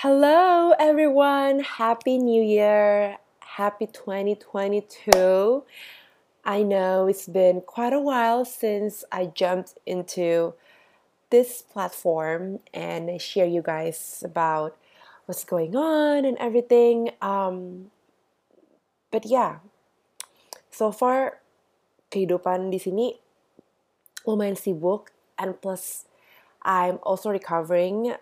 Hello, everyone. Happy New Year. Happy 2022. I know it's been quite a while since I jumped into this platform and I share you guys about what's going on and everything. Um, but yeah, so far kehidupan di sini lumayan sibuk and plus I'm also recovering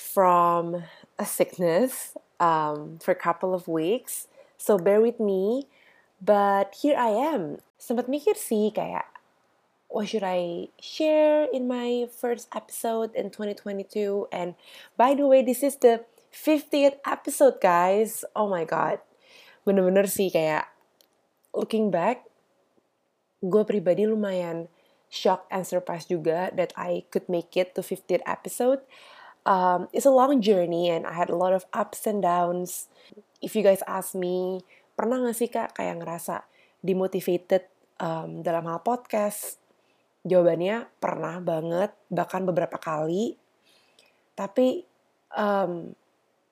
from a sickness um, for a couple of weeks. So bear with me. But here I am. Sempat mikir sih kayak what should I share in my first episode in 2022? And by the way, this is the 50th episode, guys. Oh my god. Bener-bener sih kayak looking back, gue pribadi lumayan shocked and surprised juga that I could make it to 50th episode. Um, it's a long journey and I had a lot of ups and downs. If you guys ask me, pernah gak sih kak kayak ngerasa demotivated um, dalam hal podcast? Jawabannya pernah banget, bahkan beberapa kali. Tapi um,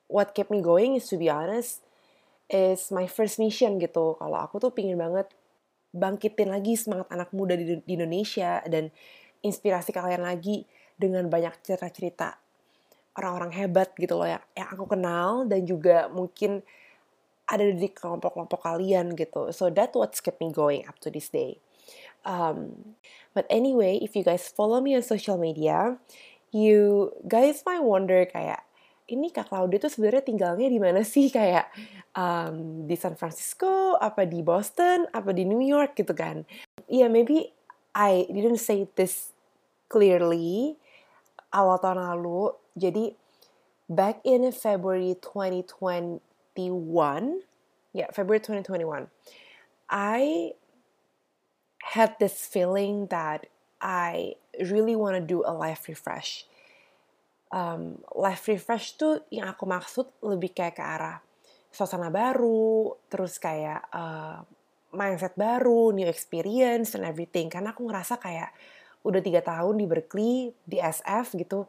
what kept me going is to be honest, is my first mission gitu. Kalau aku tuh pingin banget bangkitin lagi semangat anak muda di, di Indonesia dan inspirasi kalian lagi dengan banyak cerita-cerita orang-orang hebat gitu loh yang, yang aku kenal dan juga mungkin ada di kelompok-kelompok kalian gitu. So that what's kept me going up to this day. Um, but anyway, if you guys follow me on social media, you guys might wonder kayak ini Kak Claudia tuh sebenarnya tinggalnya di mana sih kayak um, di San Francisco, apa di Boston, apa di New York gitu kan? Yeah, maybe I didn't say this clearly awal tahun lalu. Jadi back in February 2020 2021, yeah, February 2021, I had this feeling that I really want to do a life refresh. Um, life refresh tuh yang aku maksud lebih kayak ke arah suasana baru, terus kayak uh, mindset baru, new experience and everything. Karena aku ngerasa kayak udah tiga tahun di Berkeley, di SF gitu.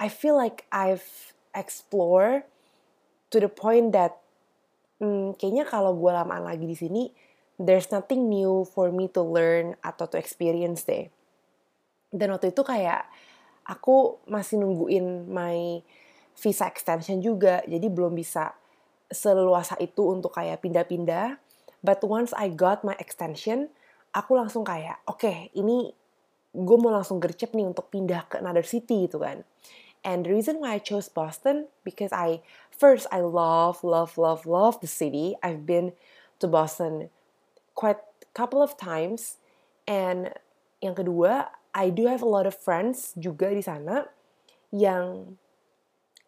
I feel like I've explore to the point that hmm, kayaknya kalau gue lamaan lagi di sini there's nothing new for me to learn atau to experience deh. Dan waktu itu kayak aku masih nungguin my visa extension juga jadi belum bisa seluasa itu untuk kayak pindah-pindah. But once I got my extension aku langsung kayak oke okay, ini gue mau langsung gercep nih untuk pindah ke another city gitu kan. And the reason why I chose Boston because I first I love love love love the city. I've been to Boston quite couple of times. And yang kedua I do have a lot of friends juga di sana yang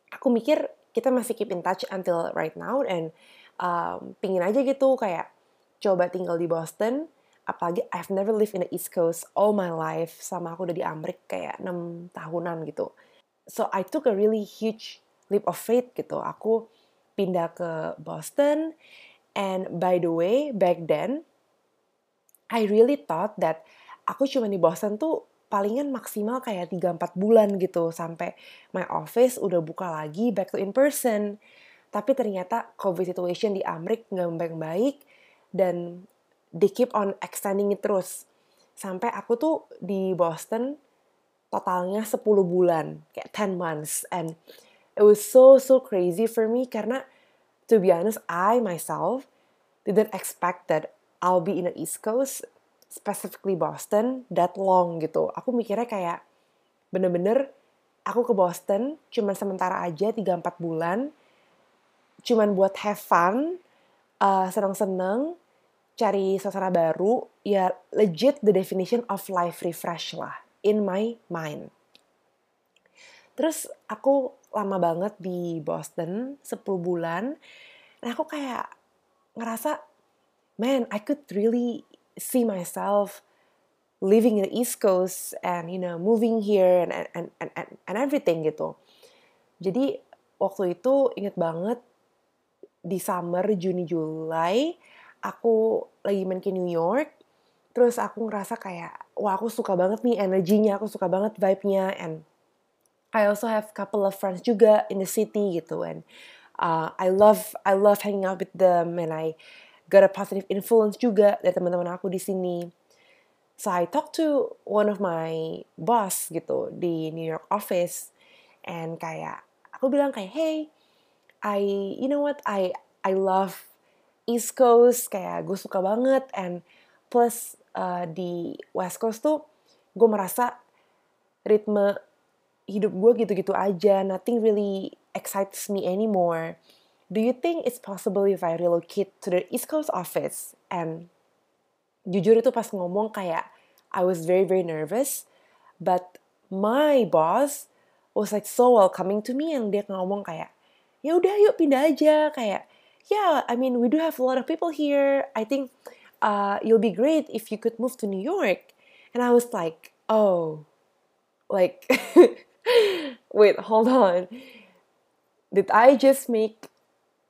aku mikir kita masih keep in touch until right now. And um, pingin aja gitu kayak coba tinggal di Boston apalagi I've never lived in the East Coast all my life sama aku udah di Amerika kayak 6 tahunan gitu so I took a really huge leap of faith gitu. Aku pindah ke Boston and by the way back then I really thought that aku cuma di Boston tuh palingan maksimal kayak 3-4 bulan gitu sampai my office udah buka lagi back to in person. Tapi ternyata COVID situation di Amerika nggak baik-baik dan they keep on extending it terus. Sampai aku tuh di Boston totalnya 10 bulan, kayak 10 months. And it was so, so crazy for me karena to be honest, I myself didn't expect that I'll be in the East Coast, specifically Boston, that long gitu. Aku mikirnya kayak bener-bener aku ke Boston cuman sementara aja 3-4 bulan, cuman buat have fun, uh, seneng-seneng, cari suasana baru, ya legit the definition of life refresh lah in my mind. Terus aku lama banget di Boston, 10 bulan. Dan aku kayak ngerasa, man, I could really see myself living in the East Coast and you know moving here and and and and, and everything gitu. Jadi waktu itu inget banget di summer Juni Juli aku lagi main ke New York terus aku ngerasa kayak wah aku suka banget nih energinya aku suka banget vibe-nya and I also have couple of friends juga in the city gitu and uh, I love I love hanging out with them and I got a positive influence juga dari teman-teman aku di sini. So I talked to one of my boss gitu di New York office and kayak aku bilang kayak hey I you know what I I love East Coast kayak gue suka banget and plus uh, di West Coast tuh gue merasa ritme hidup gue gitu-gitu aja, nothing really excites me anymore. Do you think it's possible if I relocate to the East Coast office? And jujur itu pas ngomong kayak I was very very nervous, but my boss was like so welcoming to me and dia ngomong kayak ya udah yuk pindah aja kayak yeah I mean we do have a lot of people here I think uh, you'll be great if you could move to New York and I was like oh like wait, hold on. Did I just make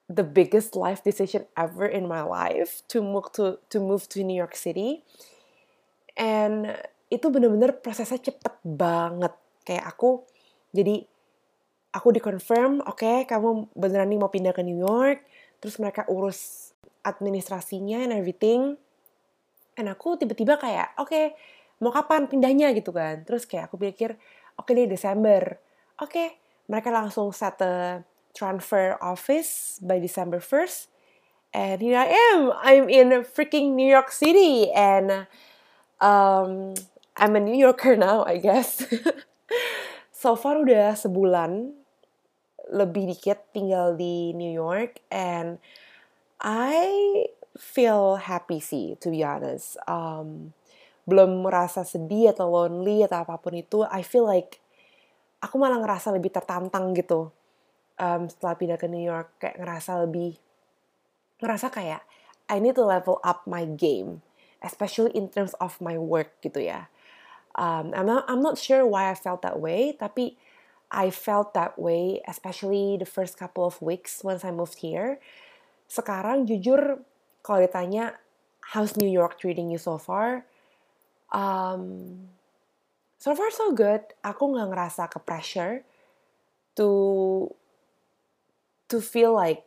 the biggest life decision ever in my life to move to to move to New York City? And itu bener-bener prosesnya cepet banget. Kayak aku jadi aku dikonfirm, oke okay, kamu beneran nih mau pindah ke New York. Terus mereka urus administrasinya and everything. And aku tiba-tiba kayak, oke, okay, mau kapan pindahnya gitu kan. Terus kayak aku pikir, oke okay deh Desember. Oke, okay, mereka langsung set a transfer office by December 1st. And here I am. I'm in freaking New York City and um, I'm a New Yorker now, I guess. so far udah sebulan lebih dikit tinggal di New York and I feel happy sih to be honest. Um, belum merasa sedih atau lonely atau apa pun itu, I feel like aku malah ngerasa lebih tertantang gitu um, setelah pindah ke New York kayak ngerasa lebih ngerasa kayak I need to level up my game, especially in terms of my work gitu ya. Um, I'm not I'm not sure why I felt that way, tapi I felt that way, especially the first couple of weeks once I moved here. Sekarang jujur kalau ditanya how's New York treating you so far, um, so far so good. Aku nggak ngerasa ke pressure to to feel like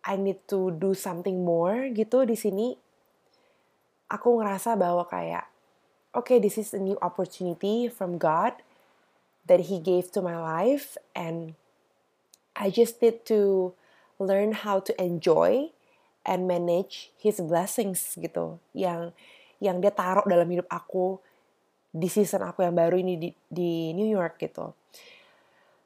I need to do something more gitu di sini. Aku ngerasa bahwa kayak, okay, this is a new opportunity from God that He gave to my life, and I just need to learn how to enjoy and manage His blessings gitu. Yang yang dia taruh dalam hidup aku di season aku yang baru ini di, di New York gitu.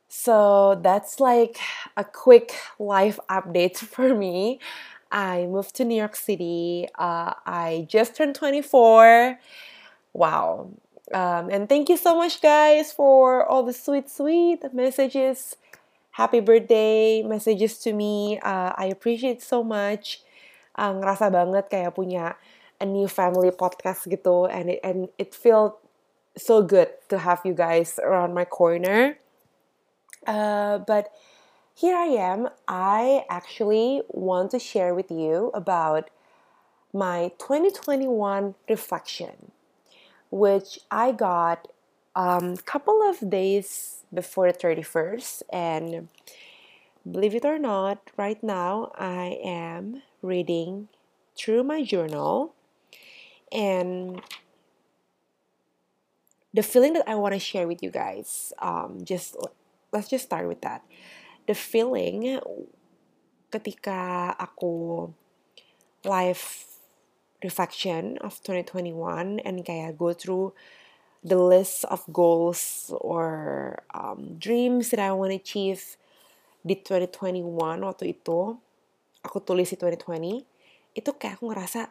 So that's like a quick life update for me. I moved to New York City. Uh, I just turned 24. Wow. Um, and thank you so much, guys, for all the sweet, sweet messages. Happy birthday messages to me. Uh, I appreciate so much. Uh, ngerasa banget kayak punya a new family podcast gitu and it, and it felt so good to have you guys around my corner uh, but here I am I actually want to share with you about my 2021 reflection which I got a um, couple of days before the 31st and believe it or not right now I am reading through my journal and the feeling that I want to share with you guys, um, just let's just start with that. The feeling ketika aku live reflection of 2021 and kayak go through the list of goals or um, dreams that I want to achieve di 2021 waktu itu aku tulis di 2020 itu kayak aku ngerasa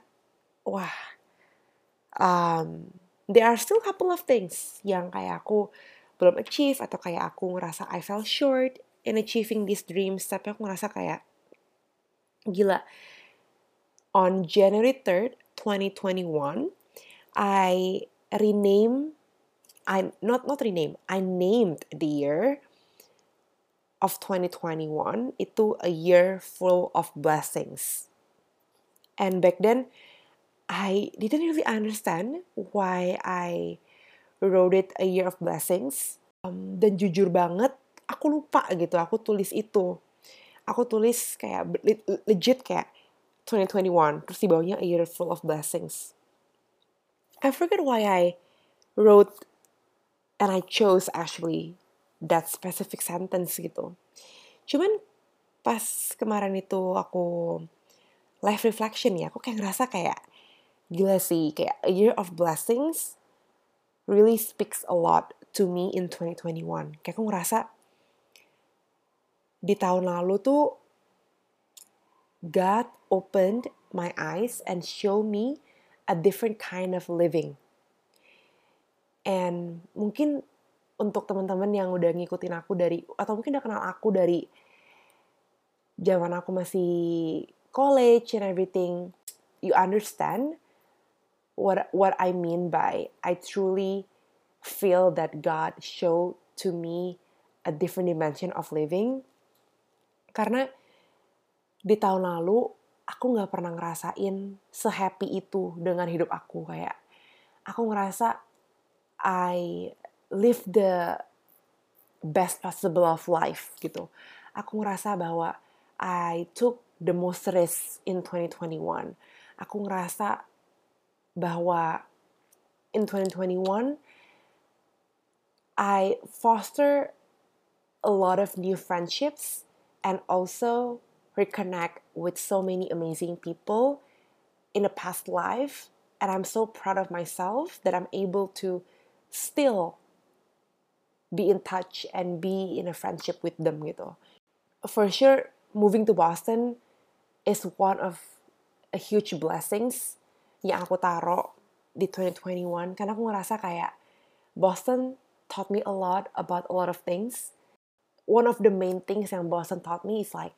wah um, there are still couple of things yang kayak aku belum achieve atau kayak aku ngerasa I fell short in achieving these dreams tapi aku ngerasa kayak gila on January 3rd 2021 I rename I not not rename I named the year of 2021 itu a year full of blessings. And back then I didn't really understand why I wrote it a year of blessings. um, dan jujur banget aku lupa gitu aku tulis itu. Aku tulis kayak legit kayak 2021 terus di bawahnya a year full of blessings. I forget why I wrote and I chose actually that specific sentence gitu. Cuman pas kemarin itu aku life reflection ya aku kayak ngerasa kayak gila sih kayak a year of blessings really speaks a lot to me in 2021 kayak aku ngerasa di tahun lalu tuh God opened my eyes and show me a different kind of living. And mungkin untuk teman-teman yang udah ngikutin aku dari atau mungkin udah kenal aku dari zaman aku masih college and everything, you understand what what I mean by I truly feel that God showed to me a different dimension of living karena di tahun lalu aku nggak pernah ngerasain sehappy itu dengan hidup aku kayak aku ngerasa I live the best possible of life gitu. Aku ngerasa bahwa I took the most risk in 2021. Aku ngerasa bahwa in 2021 I foster a lot of new friendships and also reconnect with so many amazing people in a past life. And I'm so proud of myself that I'm able to still be in touch and be in a friendship with them gitu. For sure, moving to Boston is one of a huge blessings yang aku taruh di 2021 karena aku ngerasa kayak Boston taught me a lot about a lot of things one of the main things yang Boston taught me is like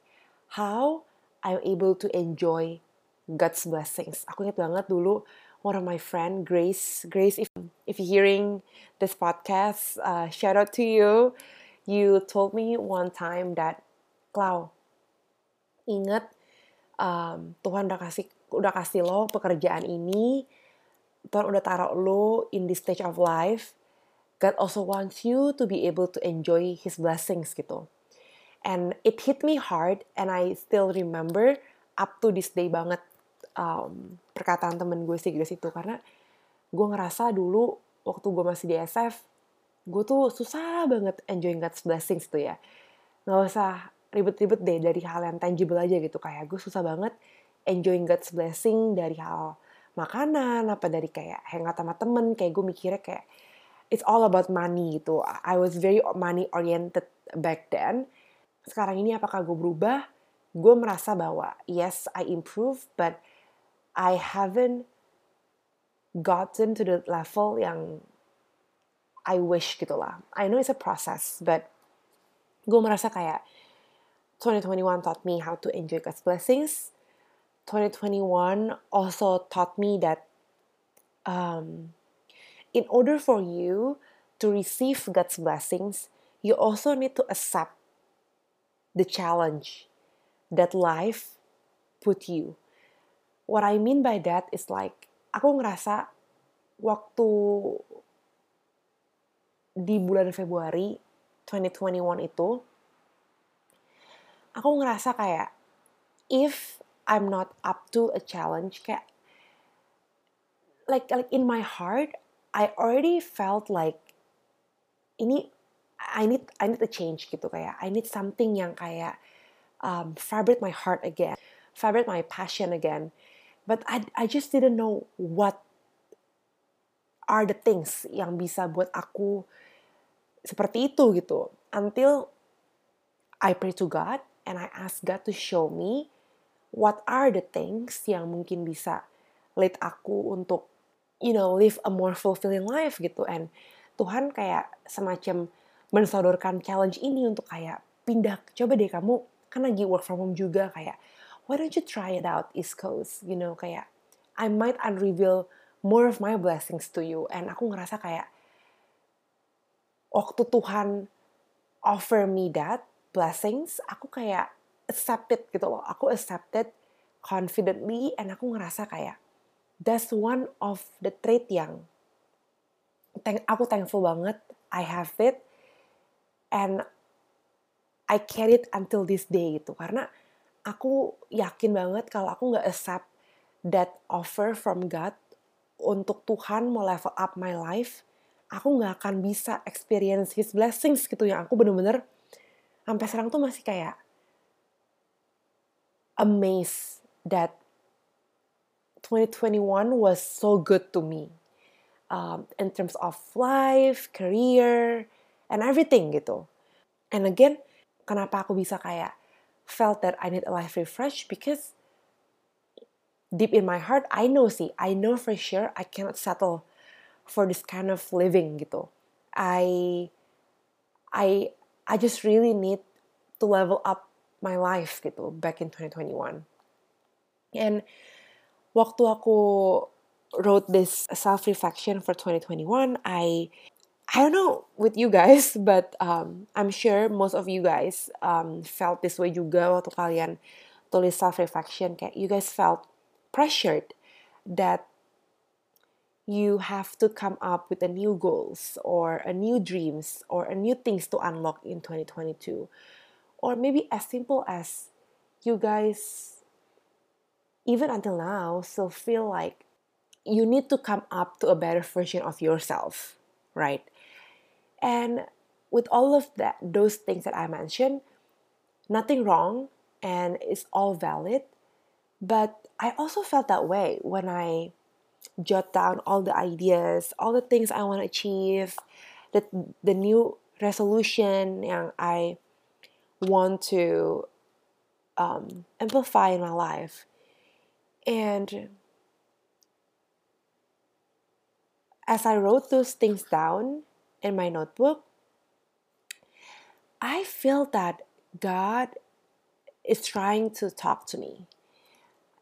how I'm able to enjoy God's blessings. Aku ingat banget dulu one of my friend Grace. Grace, if if you're hearing this podcast, uh, shout out to you. You told me one time that, Clau, ingat um, Tuhan udah kasih udah kasih lo pekerjaan ini, Tuhan udah taruh lo in this stage of life God also wants you to be able to enjoy His blessings gitu. And it hit me hard, and I still remember up to this day banget um, perkataan temen gue sih guys itu karena gue ngerasa dulu waktu gue masih di SF, gue tuh susah banget enjoying God's blessings tuh ya. Gak usah ribet-ribet deh dari hal yang tangible aja gitu kayak gue susah banget enjoying God's blessing dari hal makanan apa dari kayak hangout sama temen kayak gue mikirnya kayak it's all about money gitu. I was very money oriented back then. Sekarang ini apakah gue berubah? Gue merasa bahwa yes, I improve, but I haven't gotten to the level yang I wish gitu lah. I know it's a process, but gue merasa kayak 2021 taught me how to enjoy God's blessings. 2021 also taught me that um, in order for you to receive God's blessings, you also need to accept the challenge that life put you. What I mean by that is like, aku ngerasa waktu di bulan Februari 2021 itu, aku ngerasa kayak, if I'm not up to a challenge, kayak, like, like in my heart, I already felt like ini I need I need a change gitu kayak I need something yang kayak um, vibrate my heart again, vibrate my passion again. But I I just didn't know what are the things yang bisa buat aku seperti itu gitu. Until I pray to God and I ask God to show me what are the things yang mungkin bisa lead aku untuk you know live a more fulfilling life gitu and Tuhan kayak semacam mensodorkan challenge ini untuk kayak pindah coba deh kamu kan lagi work from home juga kayak why don't you try it out East Coast? You know kayak I might unreveal more of my blessings to you. And aku ngerasa kayak waktu Tuhan offer me that blessings aku kayak accepted gitu loh. Aku accepted confidently and aku ngerasa kayak that's one of the trait yang thank, aku thankful banget I have it and I carry it until this day gitu. Karena aku yakin banget kalau aku nggak accept that offer from God untuk Tuhan mau level up my life aku nggak akan bisa experience His blessings gitu. Yang aku bener-bener sampai sekarang tuh masih kayak amazed that 2021 was so good to me um, in terms of life, career, and everything gitu. And again, kenapa aku bisa kayak felt that I need a life refresh because deep in my heart I know sih, I know for sure I cannot settle for this kind of living gitu. I I I just really need to level up my life gitu back in 2021. And waktu aku wrote this self reflection for 2021, I I don't know with you guys, but um, I'm sure most of you guys um, felt this way juga waktu kalian tulis self reflection. Kayak you guys felt pressured that you have to come up with a new goals or a new dreams or a new things to unlock in 2022 or maybe as simple as you guys even until now still feel like you need to come up to a better version of yourself, right? And with all of that, those things that I mentioned, nothing wrong and it's all valid. But I also felt that way when I jot down all the ideas, all the things I want to achieve, the, the new resolution yang I want to um, amplify in my life. And as I wrote those things down in my notebook, I feel that God is trying to talk to me.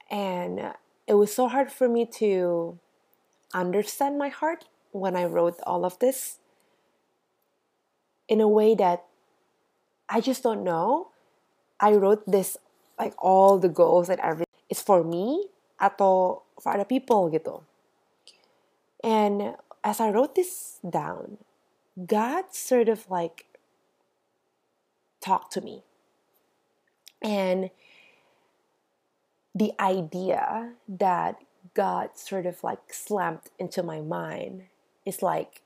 And it was so hard for me to understand my heart when I wrote all of this in a way that I just don't know. I wrote this like all the goals and everything. It's for me atau for other people gitu. And as I wrote this down, God sort of like talked to me. And the idea that God sort of like slammed into my mind is like,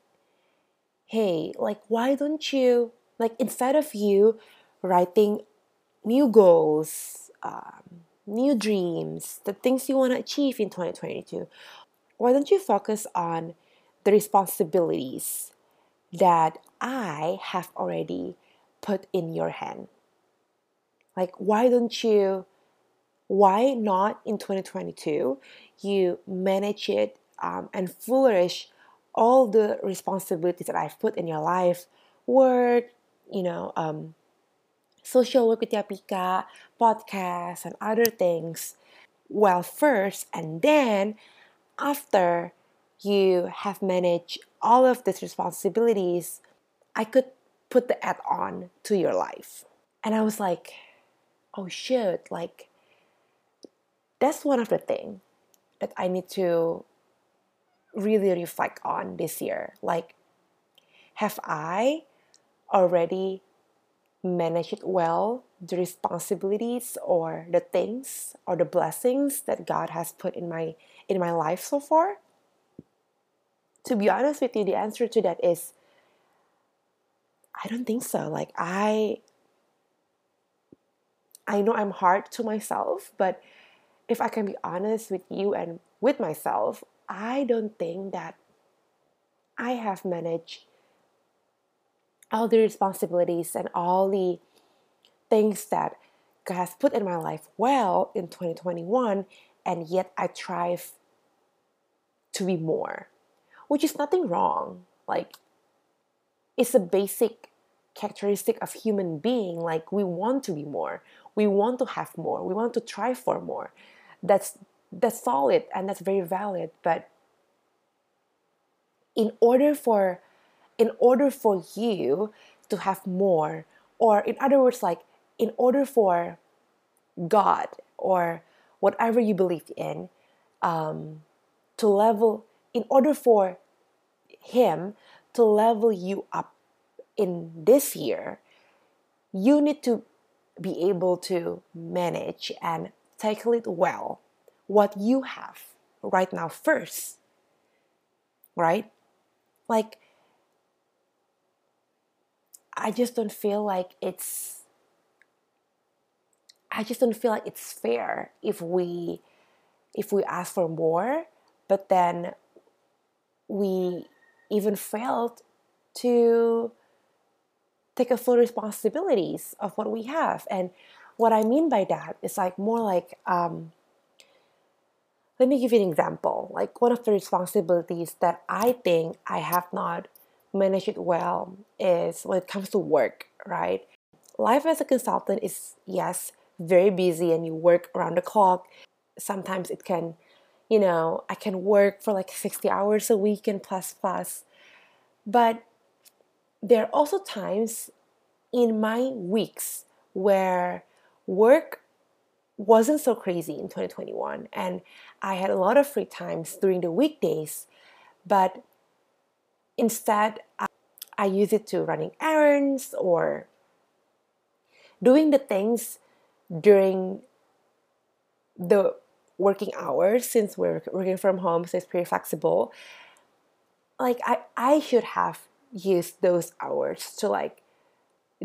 hey, like, why don't you, like, instead of you writing new goals, um, new dreams, the things you want to achieve in 2022, why don't you focus on the responsibilities that I have already put in your hand? Like, why don't you, why not in 2022, you manage it um, and flourish all the responsibilities that I've put in your life work, you know, um, social work with Yapika, podcasts, and other things well first, and then after you have managed all of these responsibilities, I could put the add on to your life. And I was like, oh shit, like that's one of the things that I need to really reflect on this year. Like, have I already managed well, the responsibilities or the things or the blessings that God has put in my in my life so far? To be honest with you, the answer to that is I don't think so. Like I I know I'm hard to myself, but if I can be honest with you and with myself, I don't think that I have managed all the responsibilities and all the things that God has put in my life well in 2021, and yet I thrive to be more, which is nothing wrong. Like, it's a basic characteristic of human being. Like, we want to be more, we want to have more, we want to try for more. That's that's solid and that's very valid. But in order for in order for you to have more, or in other words, like in order for God or whatever you believe in um, to level in order for him to level you up in this year, you need to be able to manage and tackle it well what you have right now first. Right? Like, I just don't feel like it's I just don't feel like it's fair if we if we ask for more, but then we even failed to take a full responsibilities of what we have. And what I mean by that is like more like um, let me give you an example. Like one of the responsibilities that I think I have not managed well is when it comes to work, right? Life as a consultant is yes, very busy and you work around the clock. Sometimes it can, you know, I can work for like 60 hours a week and plus plus. But there are also times in my weeks where work wasn't so crazy in 2021 and I had a lot of free times during the weekdays, but instead I, I use it to running errands or doing the things during the working hours since we're working from home so it's pretty flexible. Like i i should have used those hours to like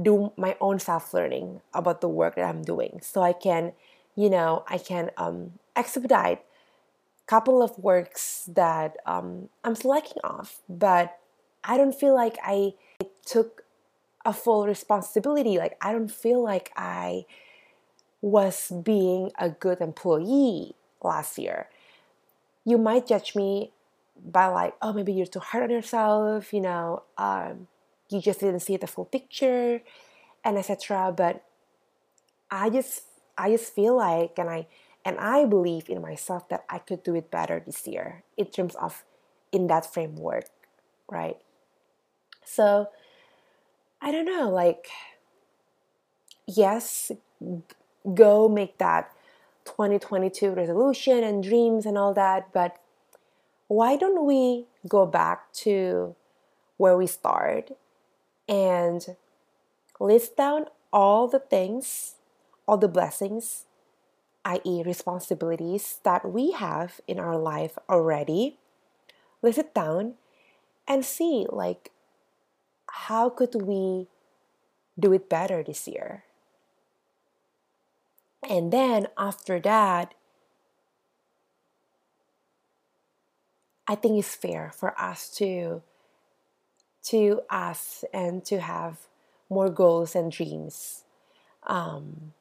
do my own self learning about the work that i'm doing. So i can you know i can um, expedite a couple of works that um, i'm slacking off but i don't feel like i took a full responsibility. Like i don't feel like i was being a good employee last year. You might judge me by like, oh, maybe you're too hard on yourself, you know, um, you just didn't see the full picture, and etc. But I just, I just feel like, and I, and I believe in myself that I could do it better this year in terms of in that framework, right? So, I don't know, like, yes, go make that 2022 resolution and dreams and all that, but why don't we go back to where we start and list down all the things, all the blessings, i.e., responsibilities that we have in our life already? List it down and see, like, how could we do it better this year? And then after that, I think it's fair for us to to us and to have more goals and dreams. Um,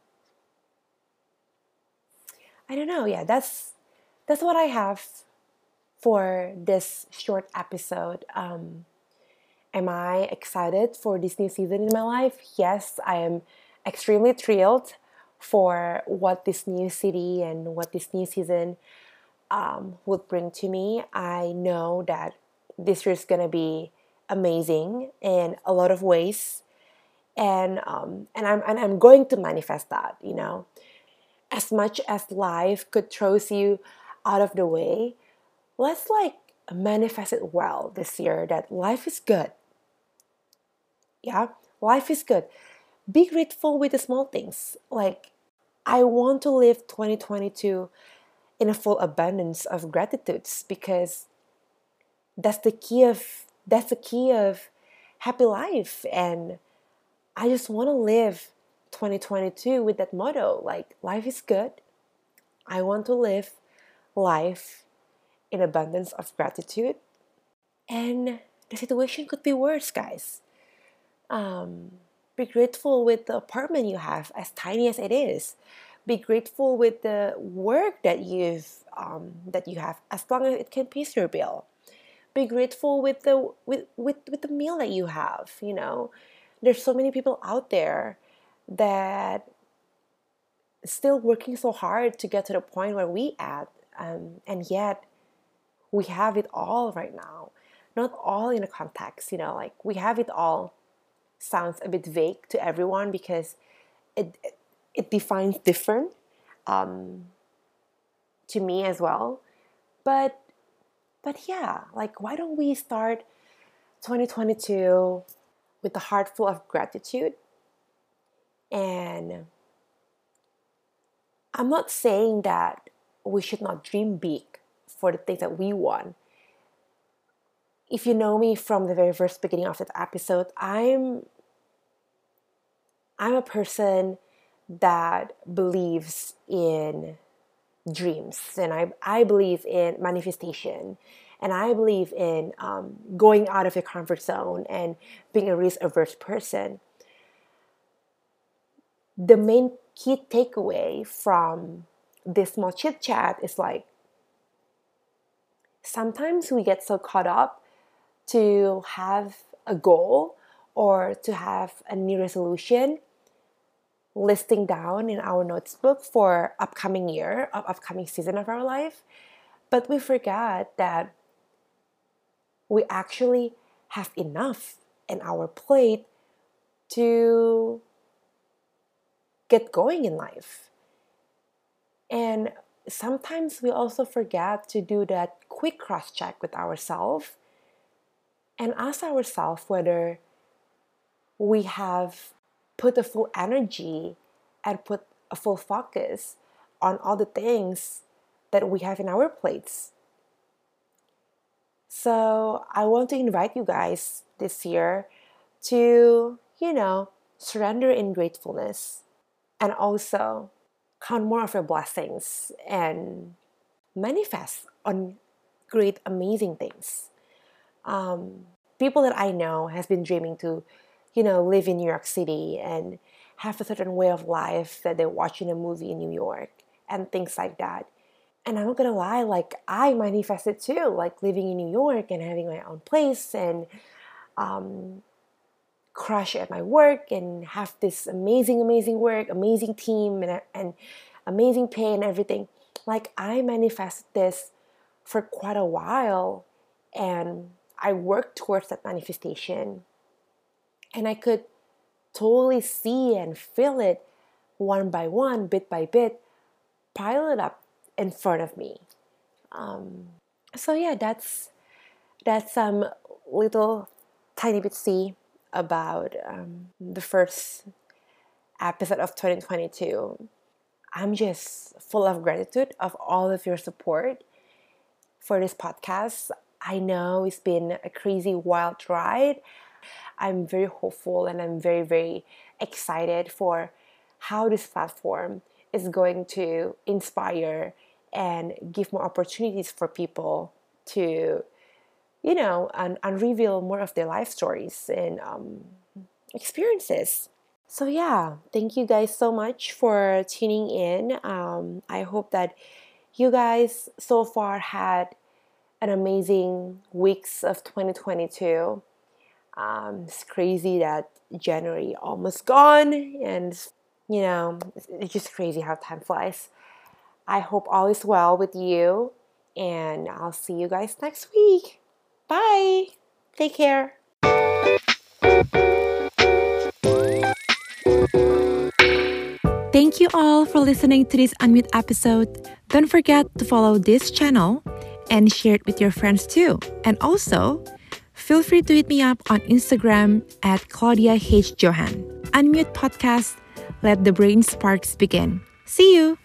I don't know. Yeah, that's that's what I have for this short episode. Um, am I excited for this new season in my life? Yes, I am extremely thrilled for what this new city and what this new season um, would bring to me. I know that this year is gonna be amazing in a lot of ways, and um, and I'm and I'm going to manifest that. You know, as much as life could throws you out of the way, let's like manifest it well this year. That life is good. Yeah, life is good. Be grateful with the small things, like I want to live 2022 in a full abundance of gratitudes because that's the key of that's the key of happy life and I just want to live 2022 with that motto like life is good. I want to live life in abundance of gratitude and the situation could be worse guys. Um, be grateful with the apartment you have, as tiny as it is. Be grateful with the work that you've um, that you have, as long as it can pay your bill. Be grateful with the with, with with the meal that you have. You know, there's so many people out there that still working so hard to get to the point where we at, um, and yet we have it all right now. Not all in a context, you know, like we have it all sounds a bit vague to everyone because it it defines different um, to me as well. But but yeah, like why don't we start 2022 with a heart full of gratitude. And I'm not saying that we should not dream big for the things that we want. If you know me from the very first beginning of this episode, I'm I'm a person that believes in dreams and I, I believe in manifestation and I believe in um, going out of your comfort zone and being a risk averse person. The main key takeaway from this small chit chat is like sometimes we get so caught up to have a goal or to have a new resolution listing down in our notebook for upcoming year of upcoming season of our life. But we forget that we actually have enough in our plate to get going in life. And sometimes we also forget to do that quick cross check with ourselves and ask ourselves whether we have put a full energy and put a full focus on all the things that we have in our plates. So, I want to invite you guys this year to, you know, surrender in gratefulness and also count more of your blessings and manifest on great, amazing things. Um, people that I know has been dreaming to you know, live in New York City and have a certain way of life that they're watching a movie in New York and things like that. And I'm not gonna lie, like I manifested too, like living in New York and having my own place and um, crush at my work and have this amazing, amazing work, amazing team, and, and amazing pay and everything. Like I manifested this for quite a while and I worked towards that manifestation and I could totally see and feel it one by one, bit by bit, pile it up in front of me. Um, so yeah, that's that's some little tiny bit see about um, the first episode of 2022. I'm just full of gratitude of all of your support for this podcast. I know it's been a crazy wild ride. I'm very hopeful and I'm very, very excited for how this platform is going to inspire and give more opportunities for people to, you know, and, and reveal more of their life stories and um, experiences. So, yeah, thank you guys so much for tuning in. Um, I hope that you guys so far had an amazing weeks of 2022 um, it's crazy that January almost gone, and you know, it's just crazy how time flies. I hope all is well with you, and I'll see you guys next week. Bye. Take care. Thank you all for listening to this Unmute episode. Don't forget to follow this channel and share it with your friends too. And also, Feel free to hit me up on Instagram at Claudia H. Johan. Unmute Podcast. Let the brain sparks begin. See you!